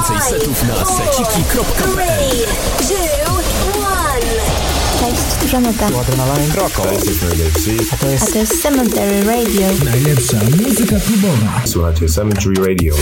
Więcej setów na seciki.pl Cześć, Żaneta. Tu Adrenaline. Roko. A to jest, A to jest Cemetery Radio. Najlepsza muzyka klubowa. Słuchajcie, Cemetery Radio.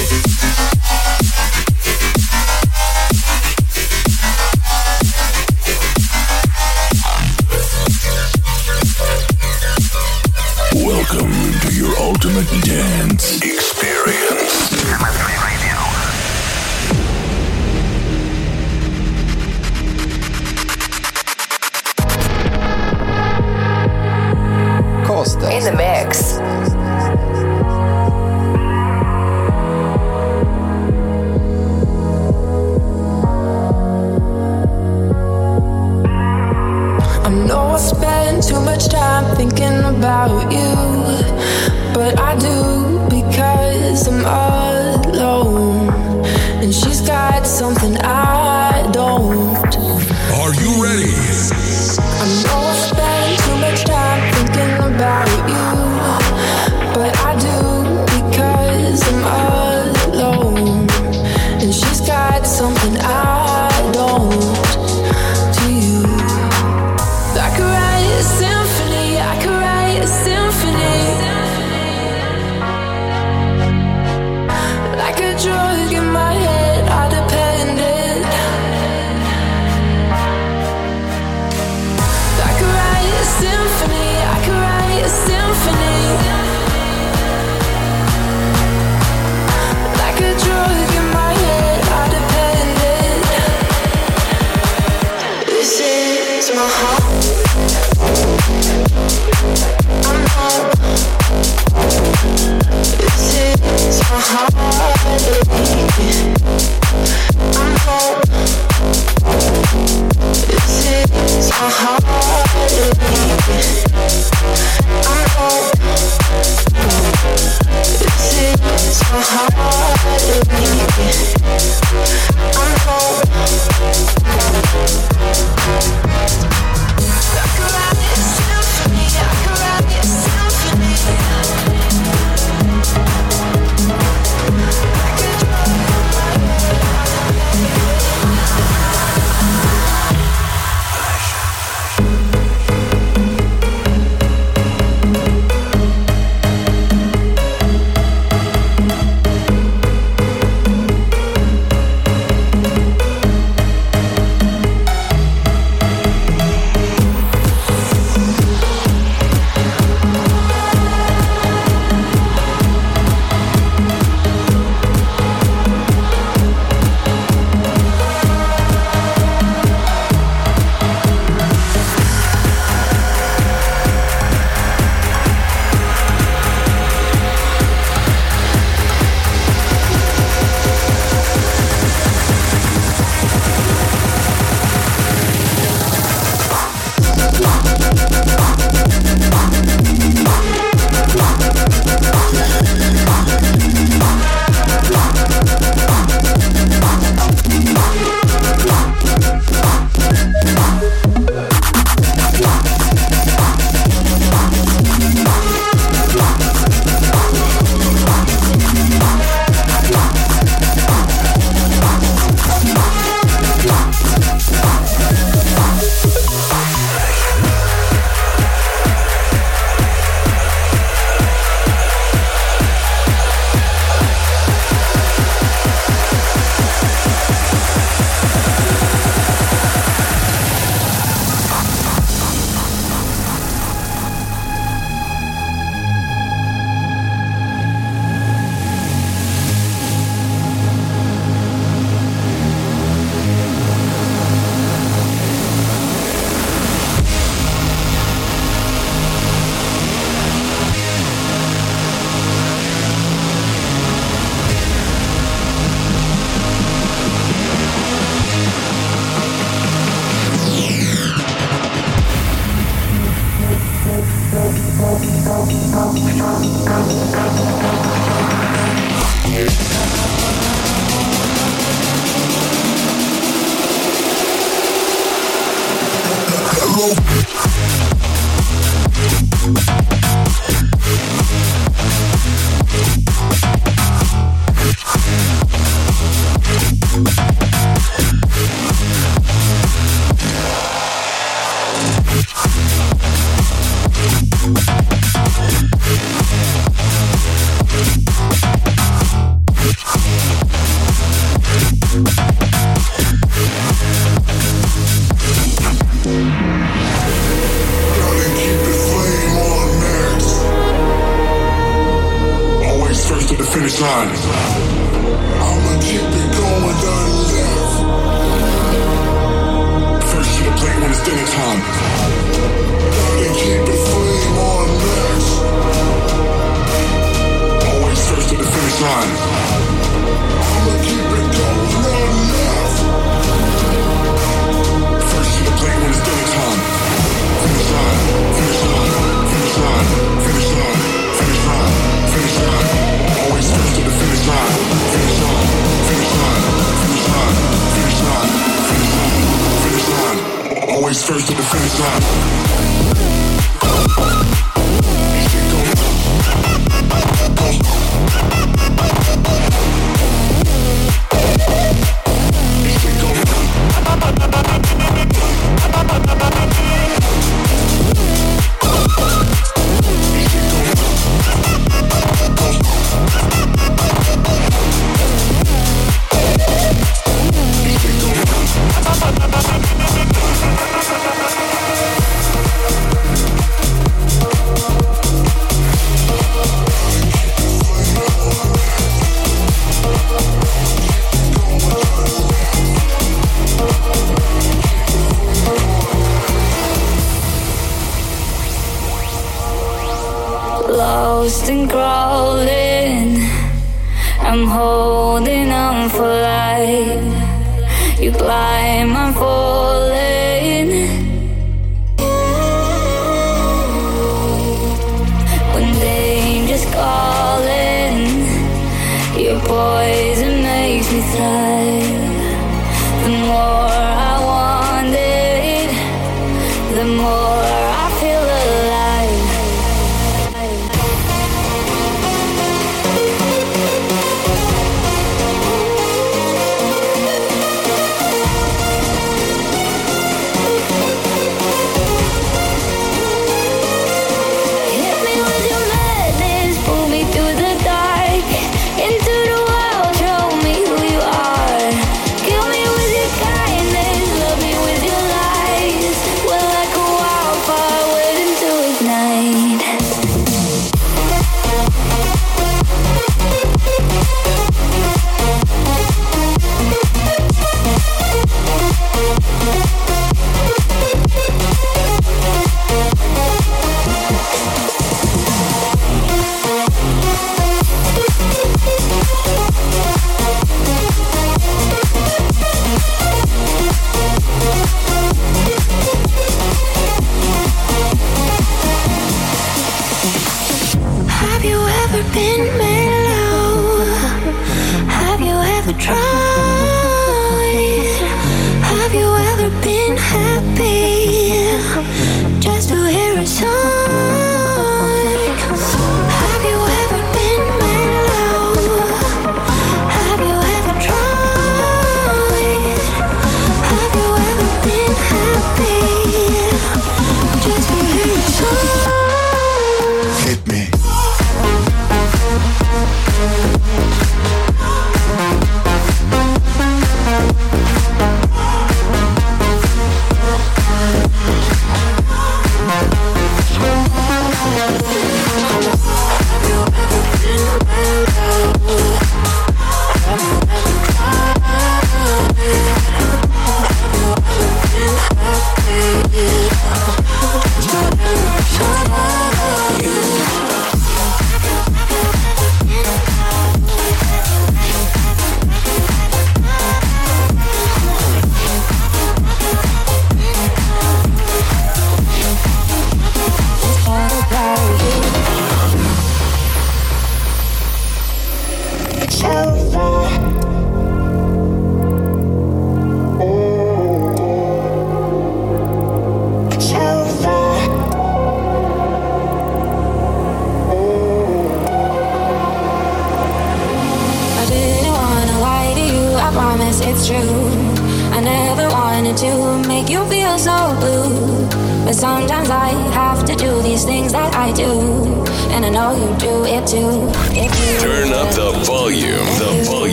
lost and crawling. I'm holding on for life. You climb, I'm.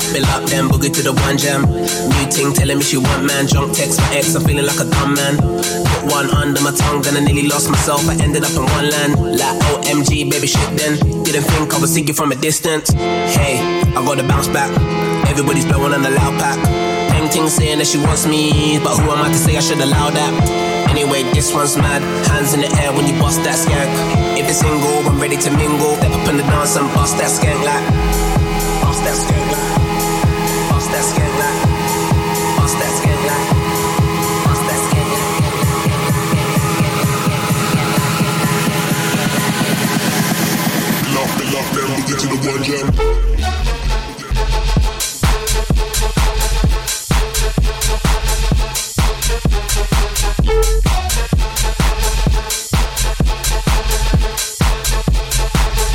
Up, bill up, then boogie to the one jam. New ting telling me she want man, drunk text my ex, I'm feeling like a dumb man. Put one under my tongue, then I nearly lost myself. I ended up in one land, like OMG, baby shit. Then didn't think I would see sinking from a distance. Hey, I gotta bounce back. Everybody's blowing on the loud pack. Ting saying that she wants me, but who am I to say I should allow that? Anyway, this one's mad. Hands in the air when you bust that skank. If it's single, I'm ready to mingle. Step up in the dance and bust that skank like. Bust that skank to the one.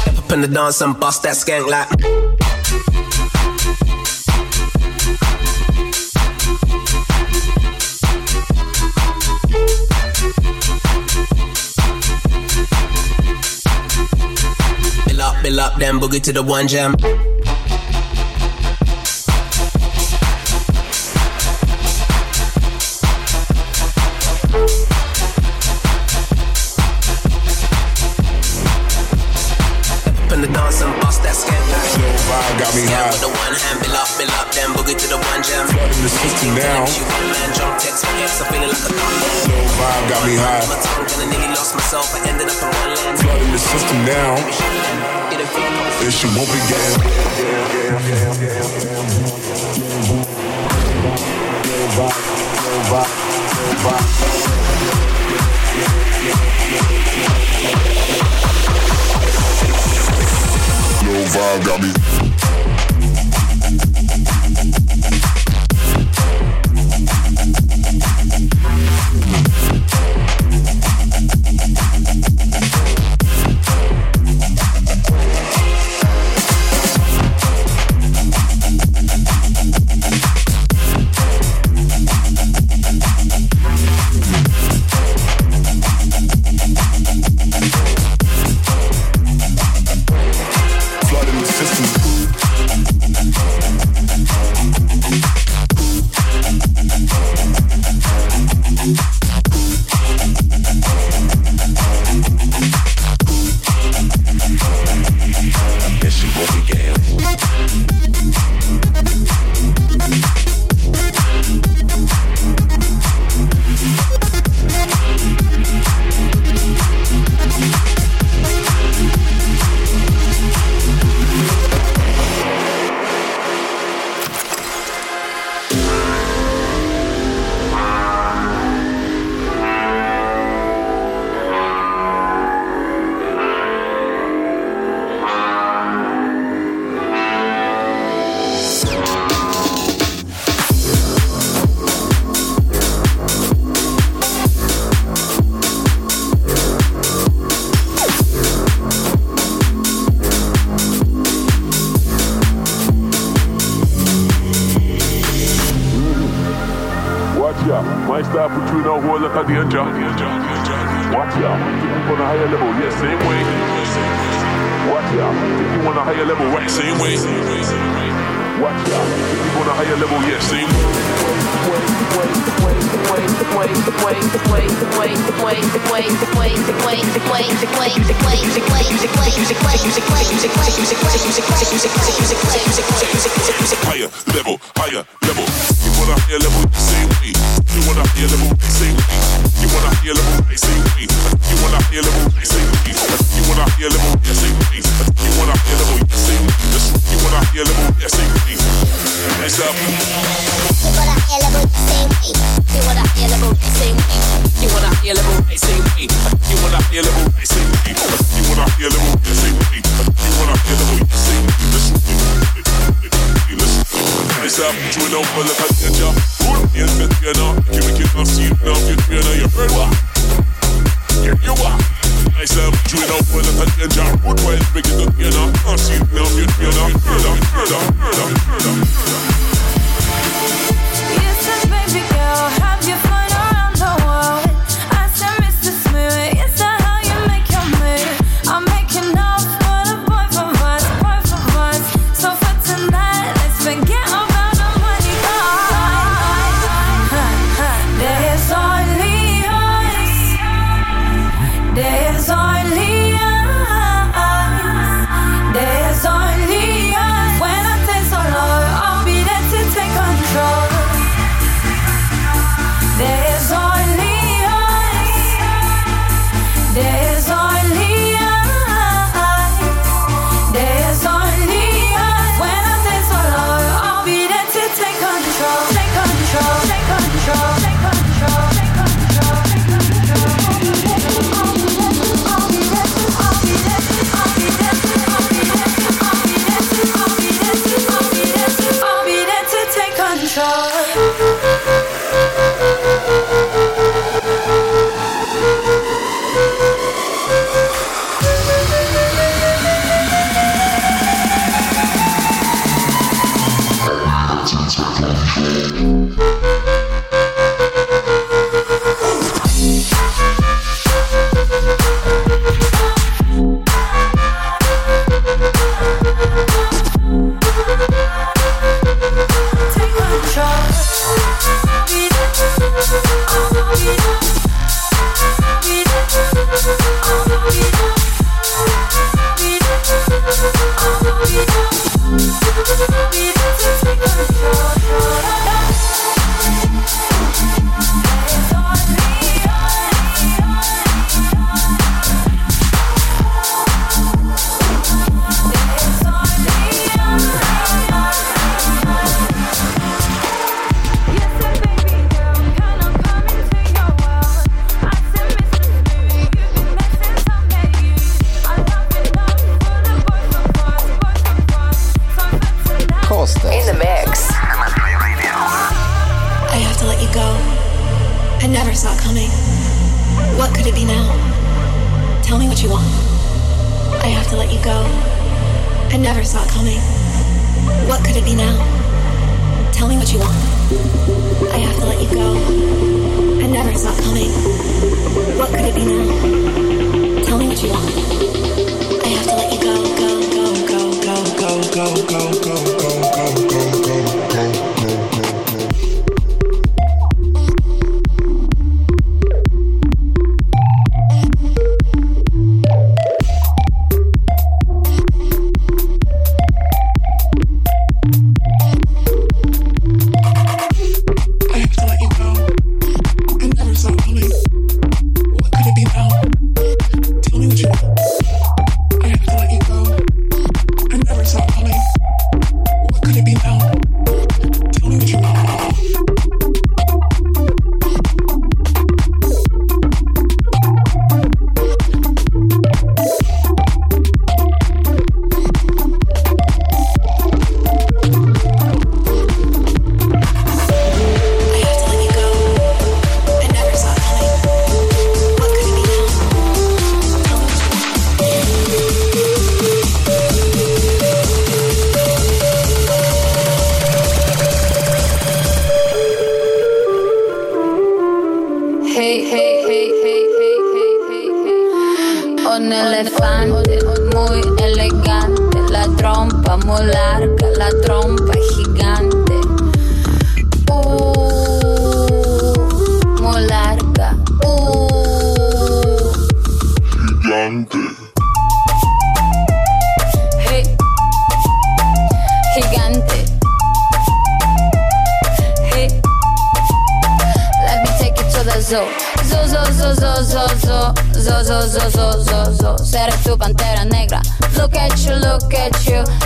Step up in the dance and bust that skank like. Up, then boogie to the one jam. Up in the dance and bust that skank like. Vibe got me high. with the one hand, bill up, bill up, then boogie to the one jam. Flooding the system now. She one man, drunk text my ex, I'm feeling like a dumb man. Slow vibe got me high. My I nearly lost myself. I ended up in one land. Flooding the system now. Didn't think I was And she won't be getting. Slow vibe got me. Nice up. You know, well, look at the job. Make it not, you know, not see it now. You know, you heard what? Heard what? Heard what? Heard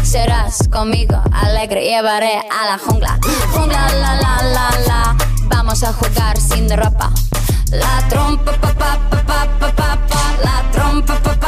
serás conmigo alegre, llevaré a la jungla. Jungla, la, la, la, la, vamos a jugar sin ropa. La trompa, pa, pa, pa, pa, pa, pa, la trompa, pa,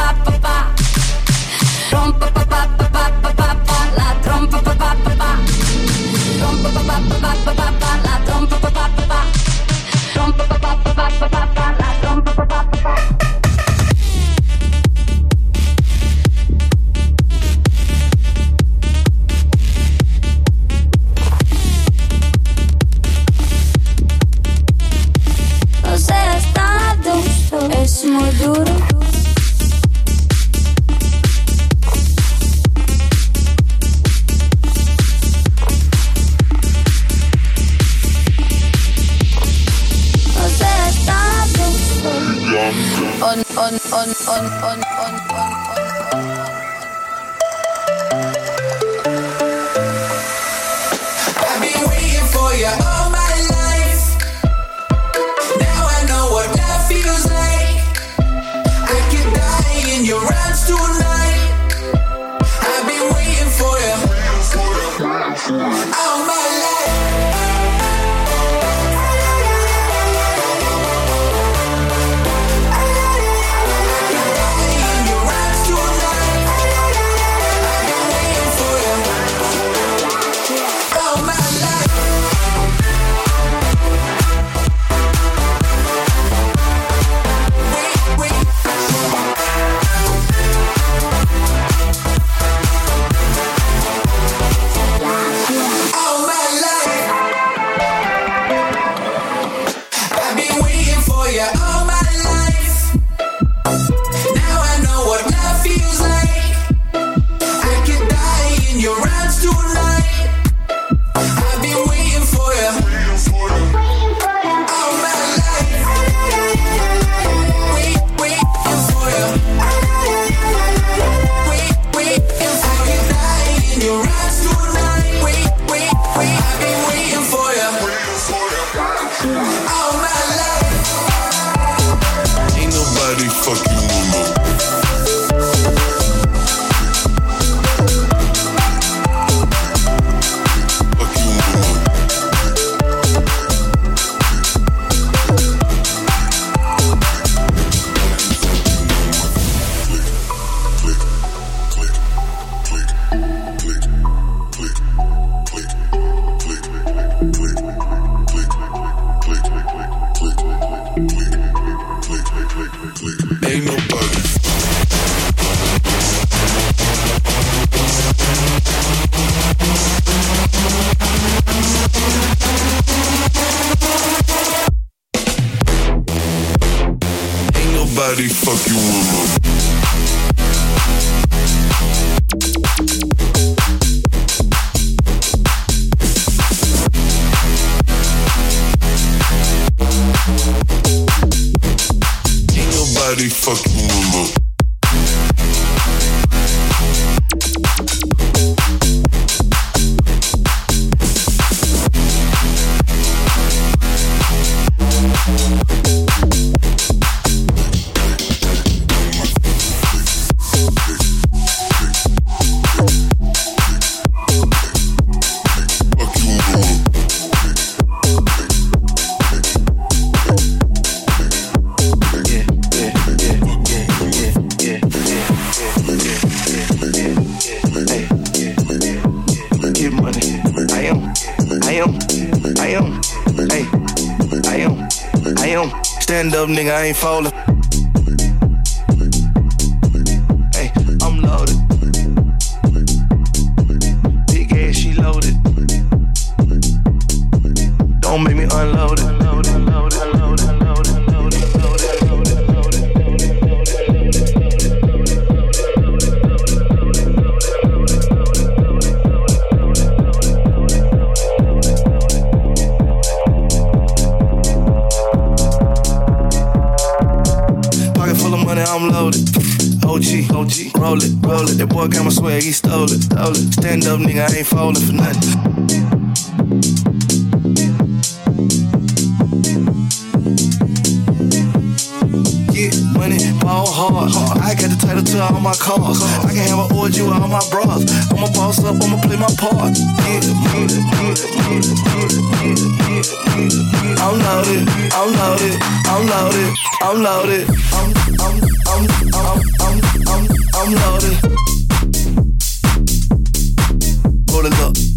nigga, I ain't folding. I'm loaded. OG, OG, roll it, roll it. That boy got my swag, he stole it, stole it. Stand up, nigga, I ain't falling for nothing. ball hard. I got the title to all my cars. I can have an orgy with all my bras. I'ma boss up, I'ma play my part. I'm loaded, I'm loaded, I'm loaded, I'm loaded. I'm, I'm I'm, I'm, I'm, I'm, I'm loaded. Hold it up.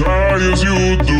high as you do.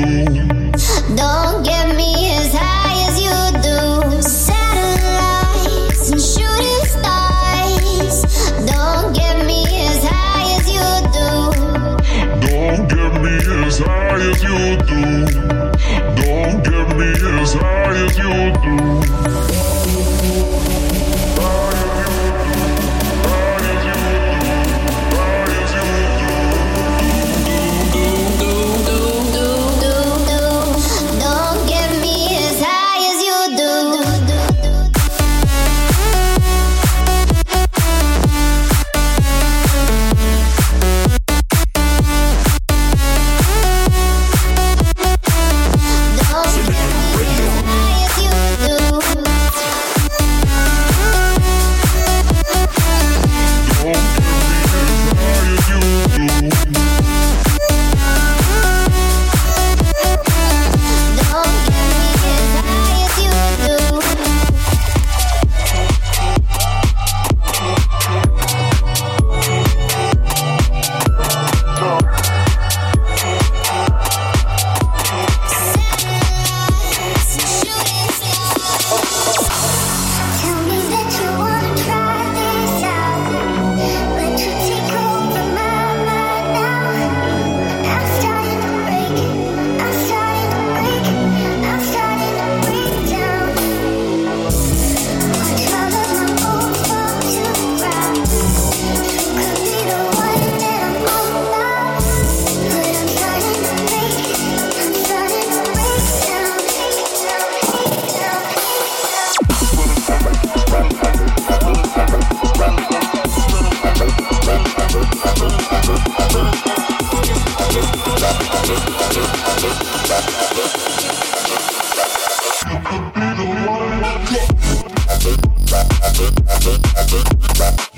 rapper, rapper, rapper, rapper.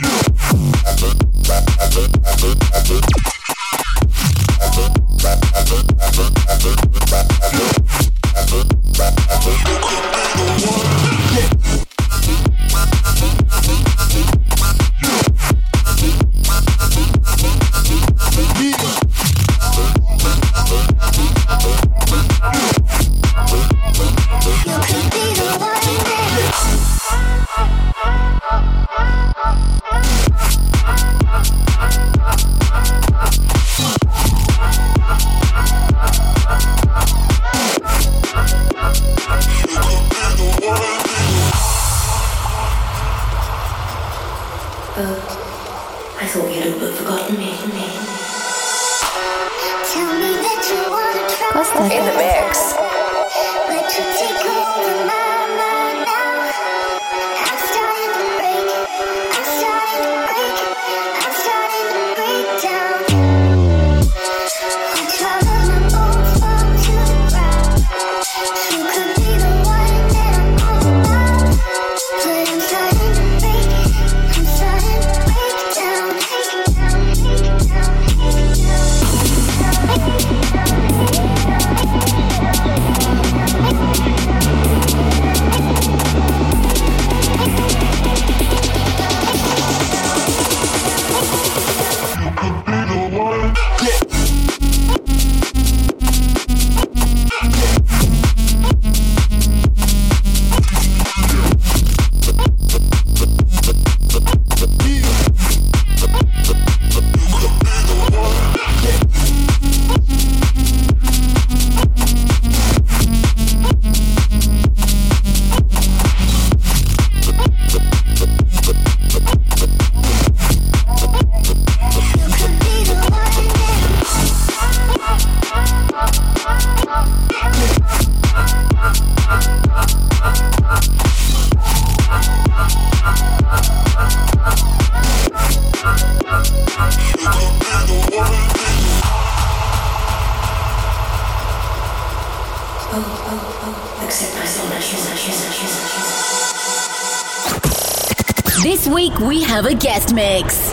This week we have a guest mix.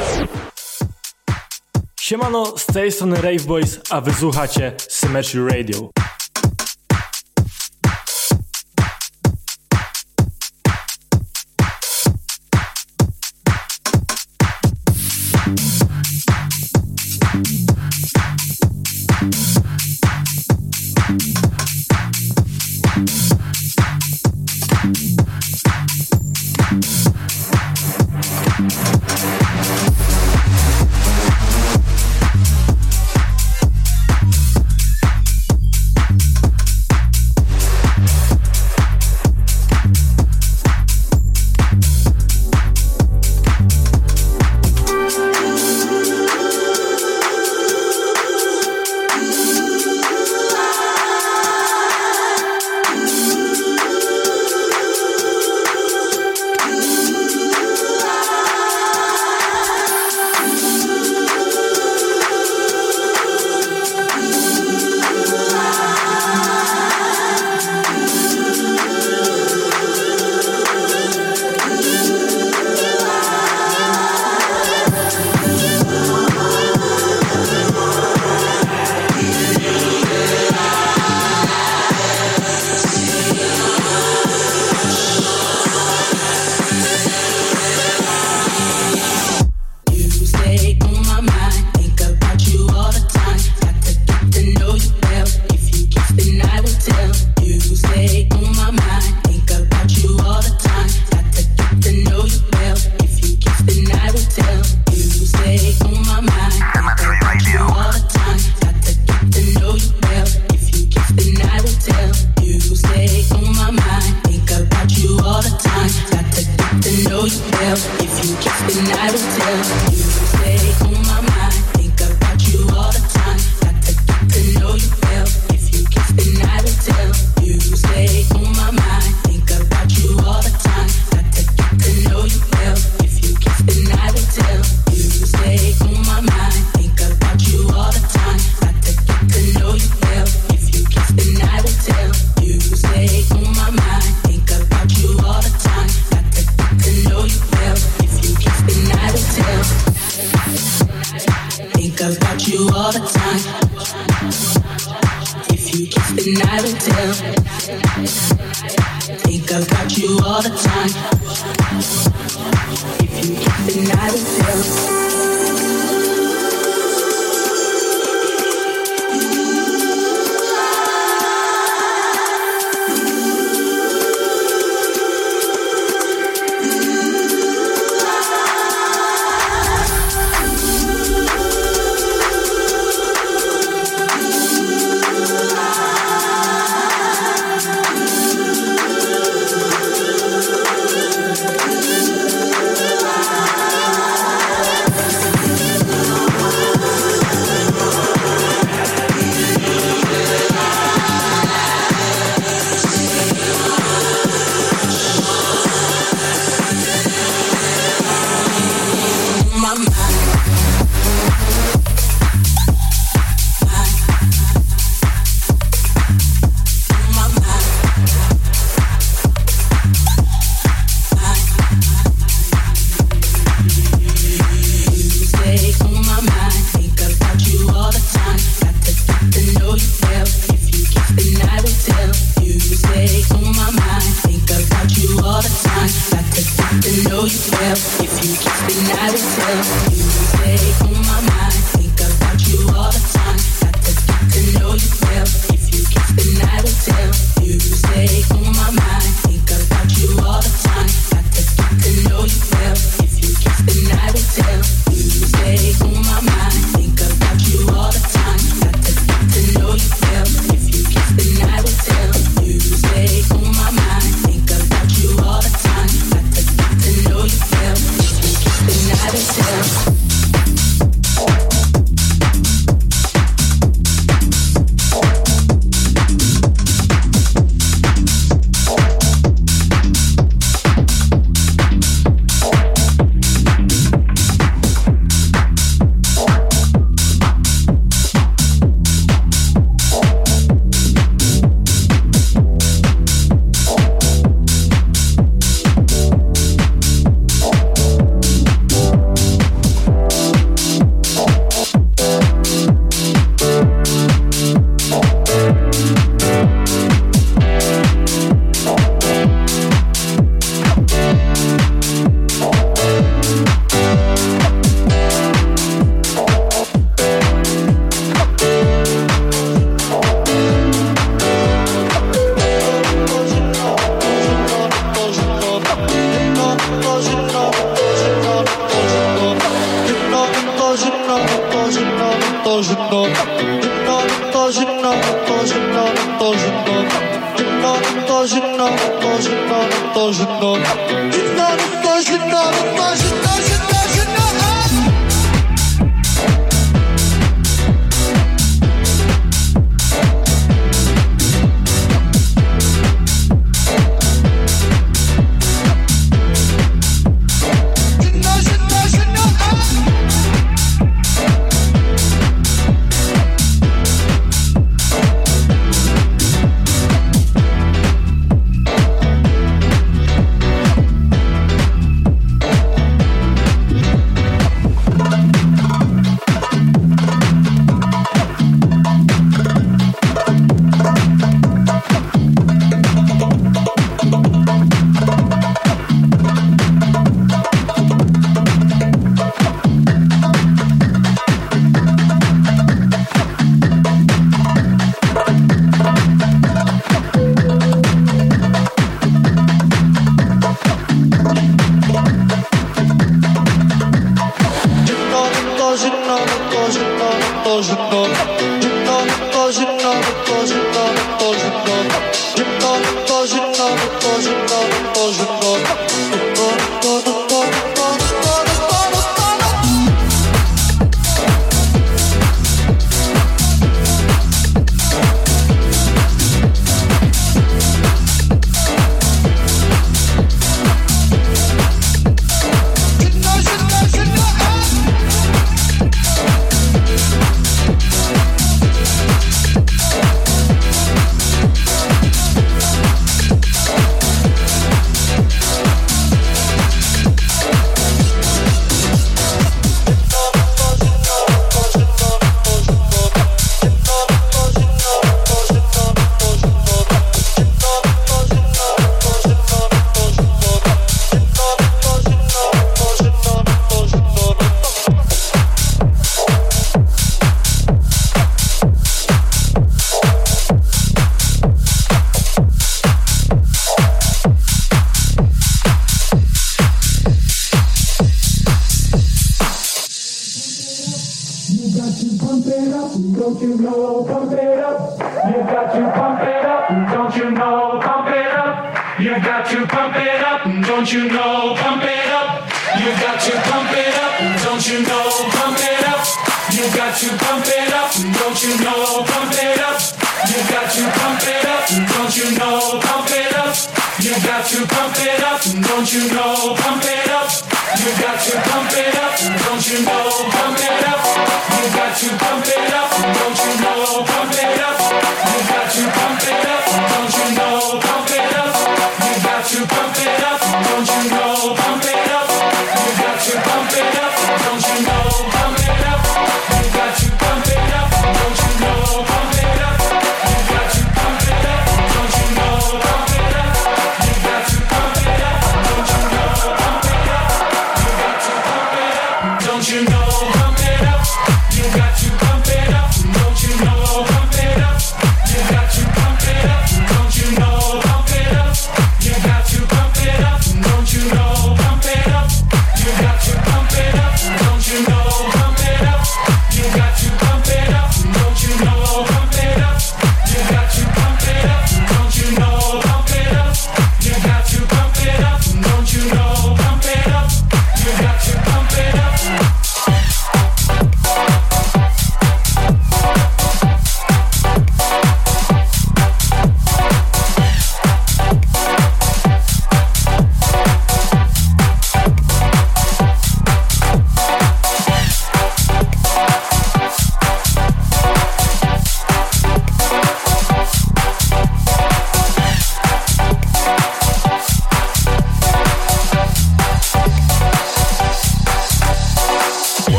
Siemano, z tej strony Rave Boys, a wysłuchacie Symmetry Radio.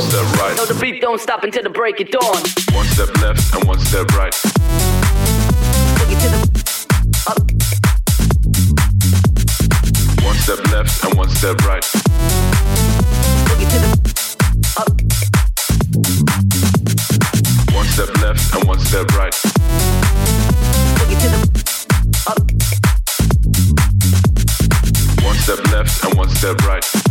One step right. No, the beat don't stop until the break of dawn. One step left and one step right. Boogie to the up. One step left and one step right. Boogie to the up. One step left and one step right. Boogie to the up. One step left and one step right.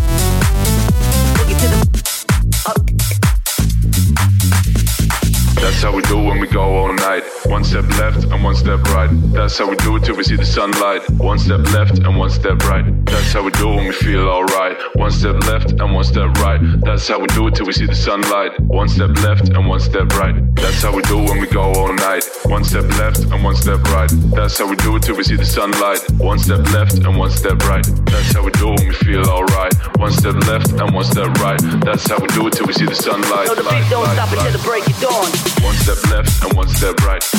How we do when we go all night. One step left and one step right. That's how we do it till we see the sunlight. One step left and one step right. That's how we do it when we feel alright. One step left and one step right. That's how we do it till we see the sunlight. One step left and one step right. That's how we do it when we go all night. One step left and one step right. That's how we do it till we see the sunlight. One step left and one step right. That's how we do it when we feel alright. One step left and one step right. That's how we do it till we see the sunlight. No, the beat don't stop until the break of dawn. One step left and one step right.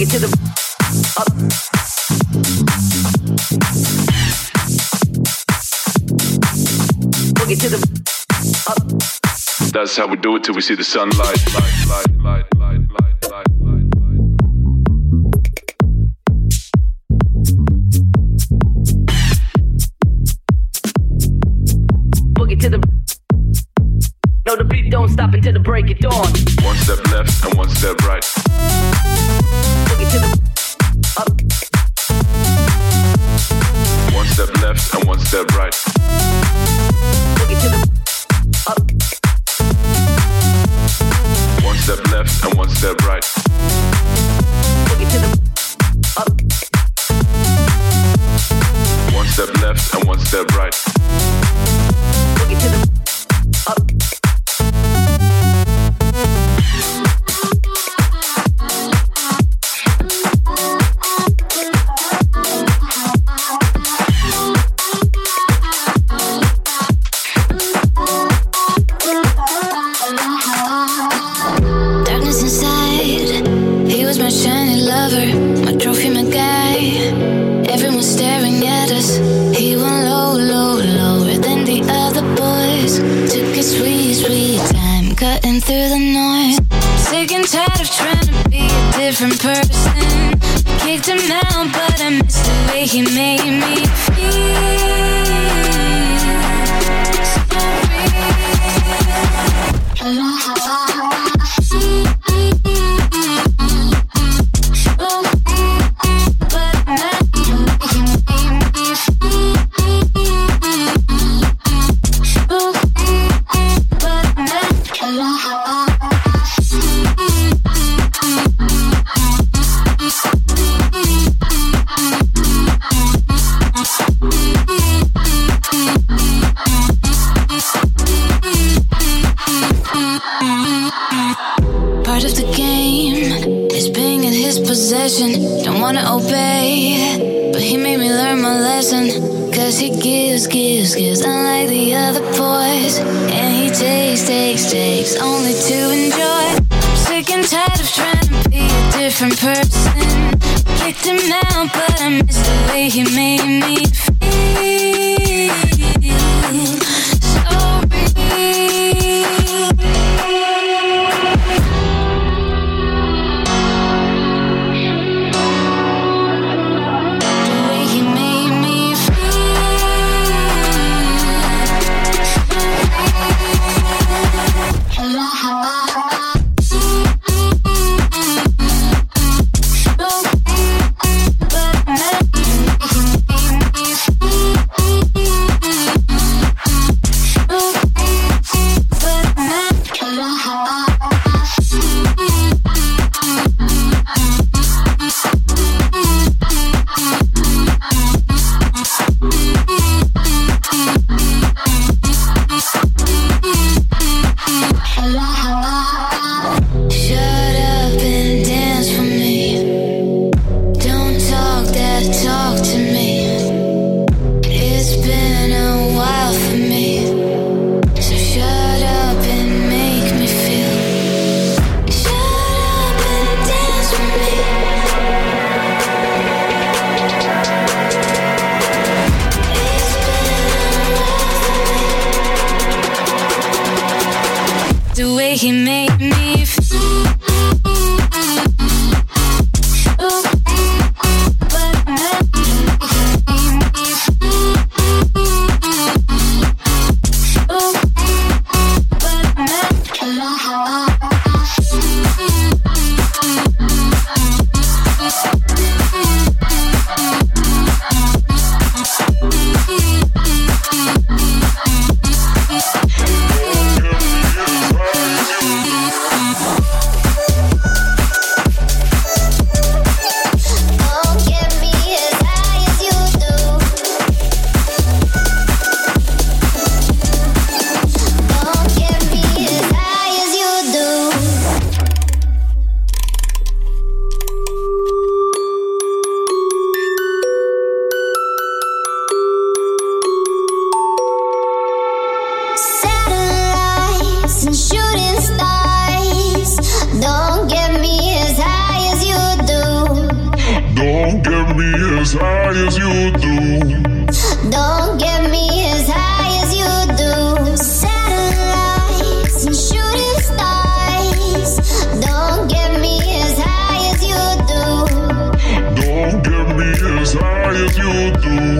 boogie to the up. One step left and one step right. Boogie to the up. Boogie to the up. Boogie to the up. That's how we do it till we see the sunlight. Light, light, light, light, light, light, light, light. Boogie to the No, the beat don't stop until the break of dawn. One step left and one step right. Step left and one step right. Boogie to the up. You do.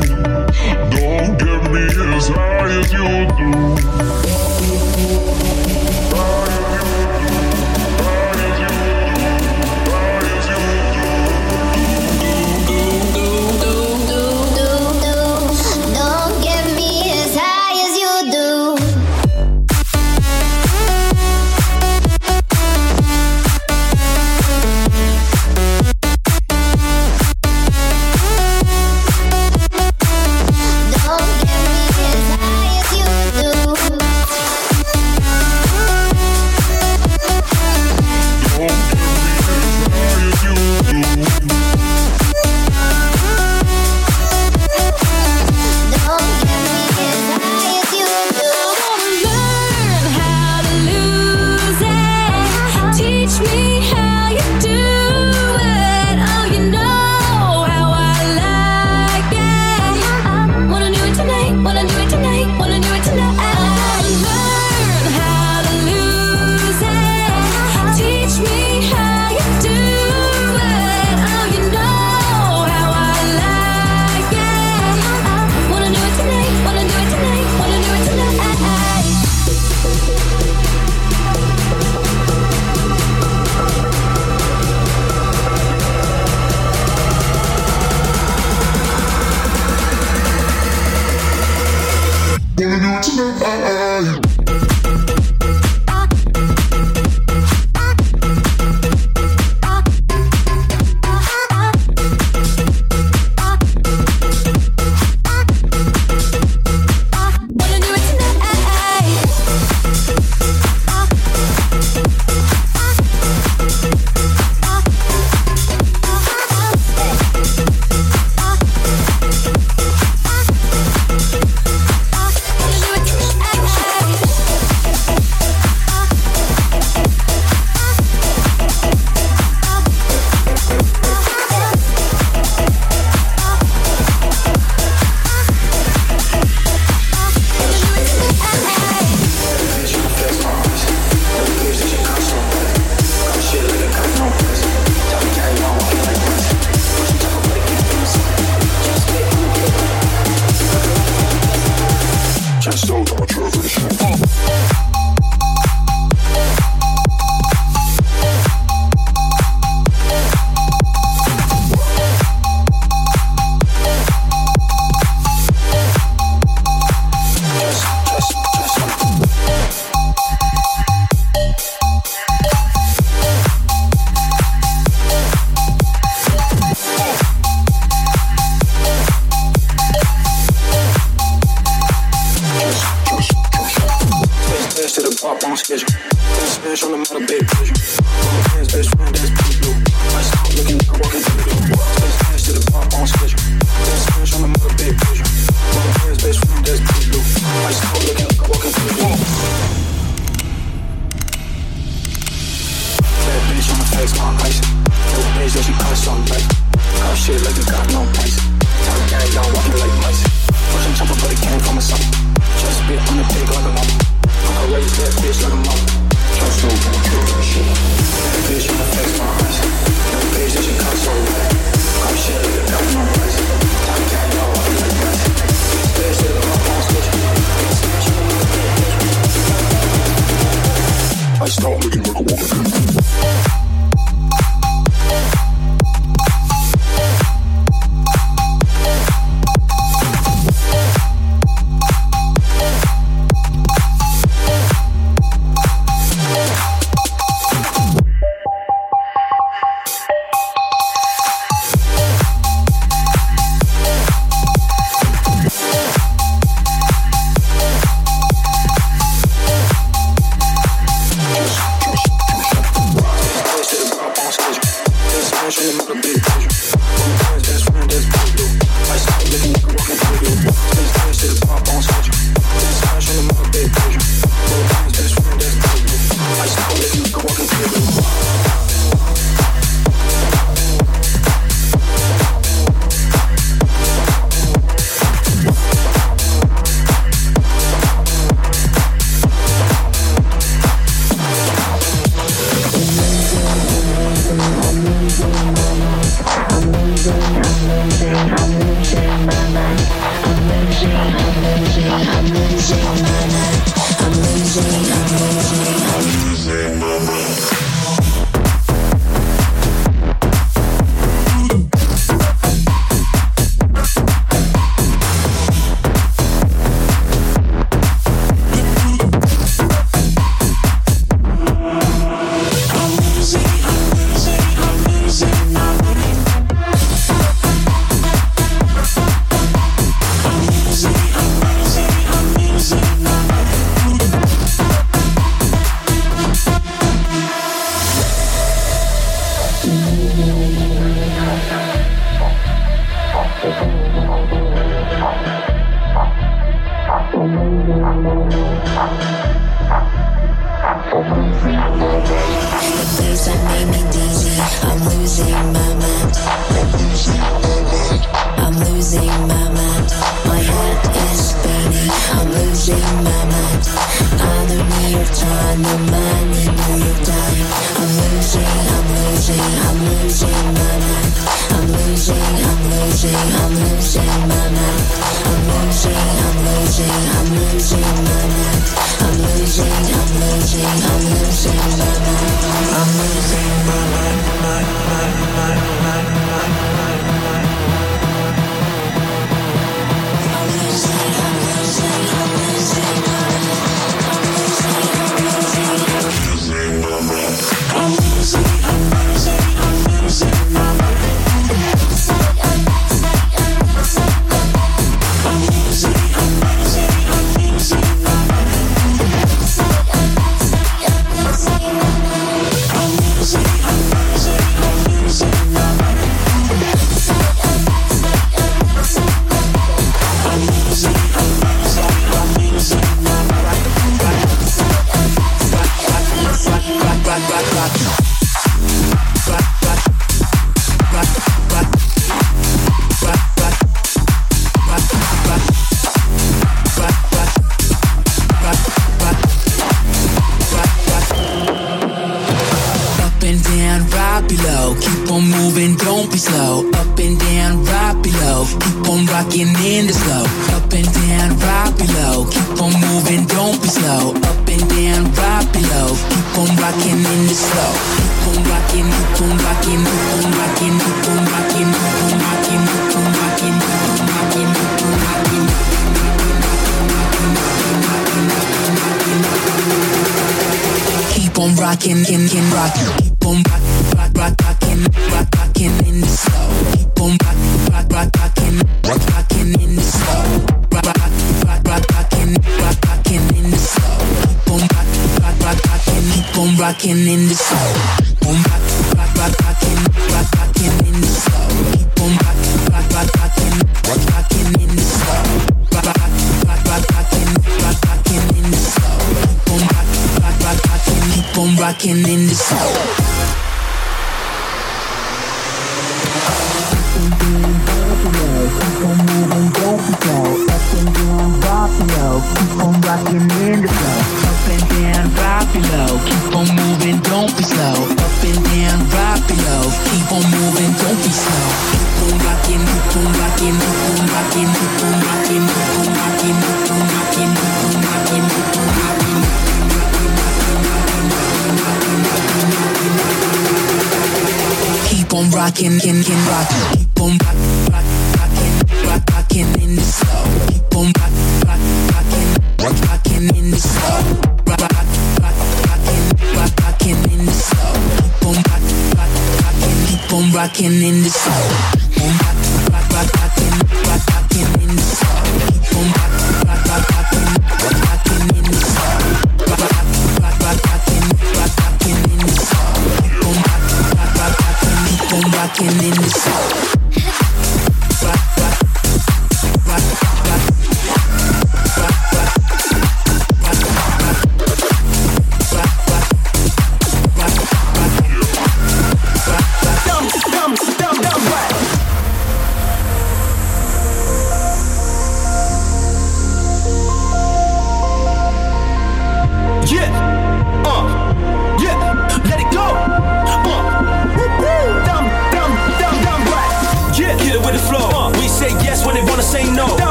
Rocking in the slow.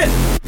Noise.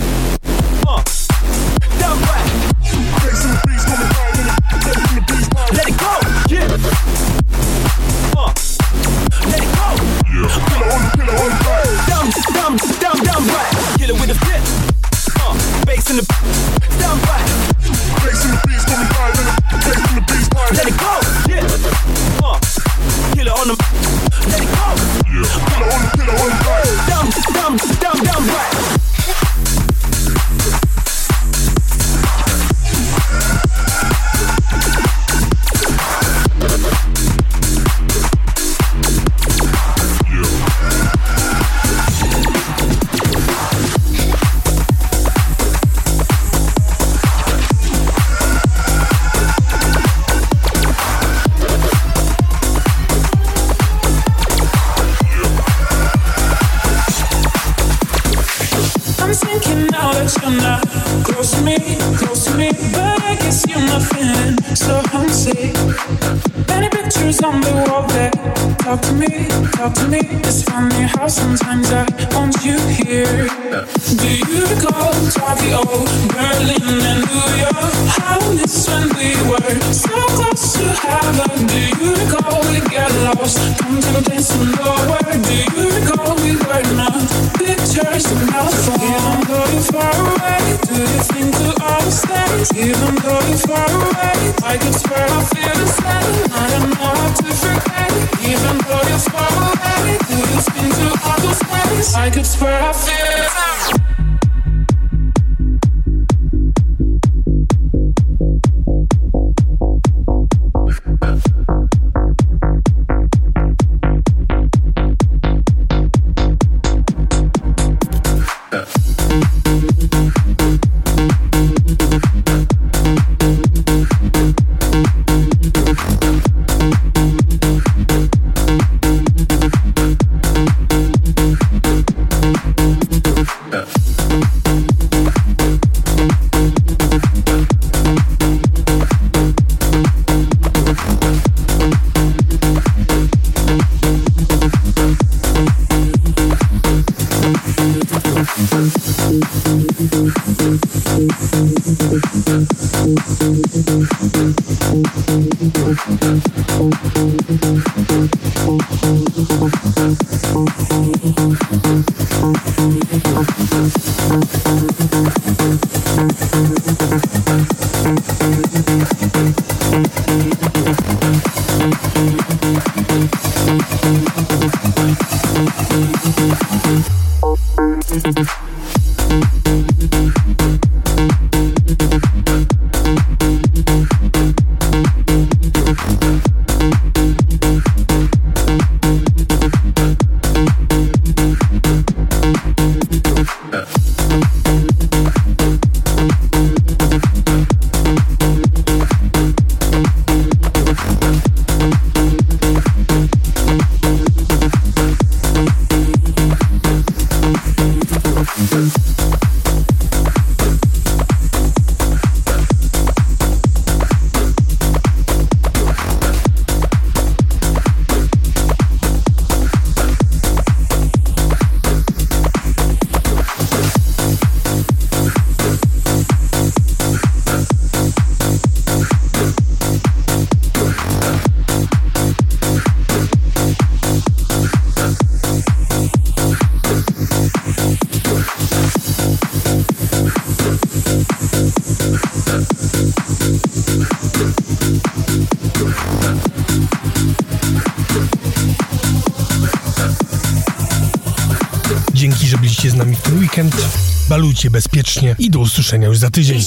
Bezpiecznie i do usłyszenia już za tydzień.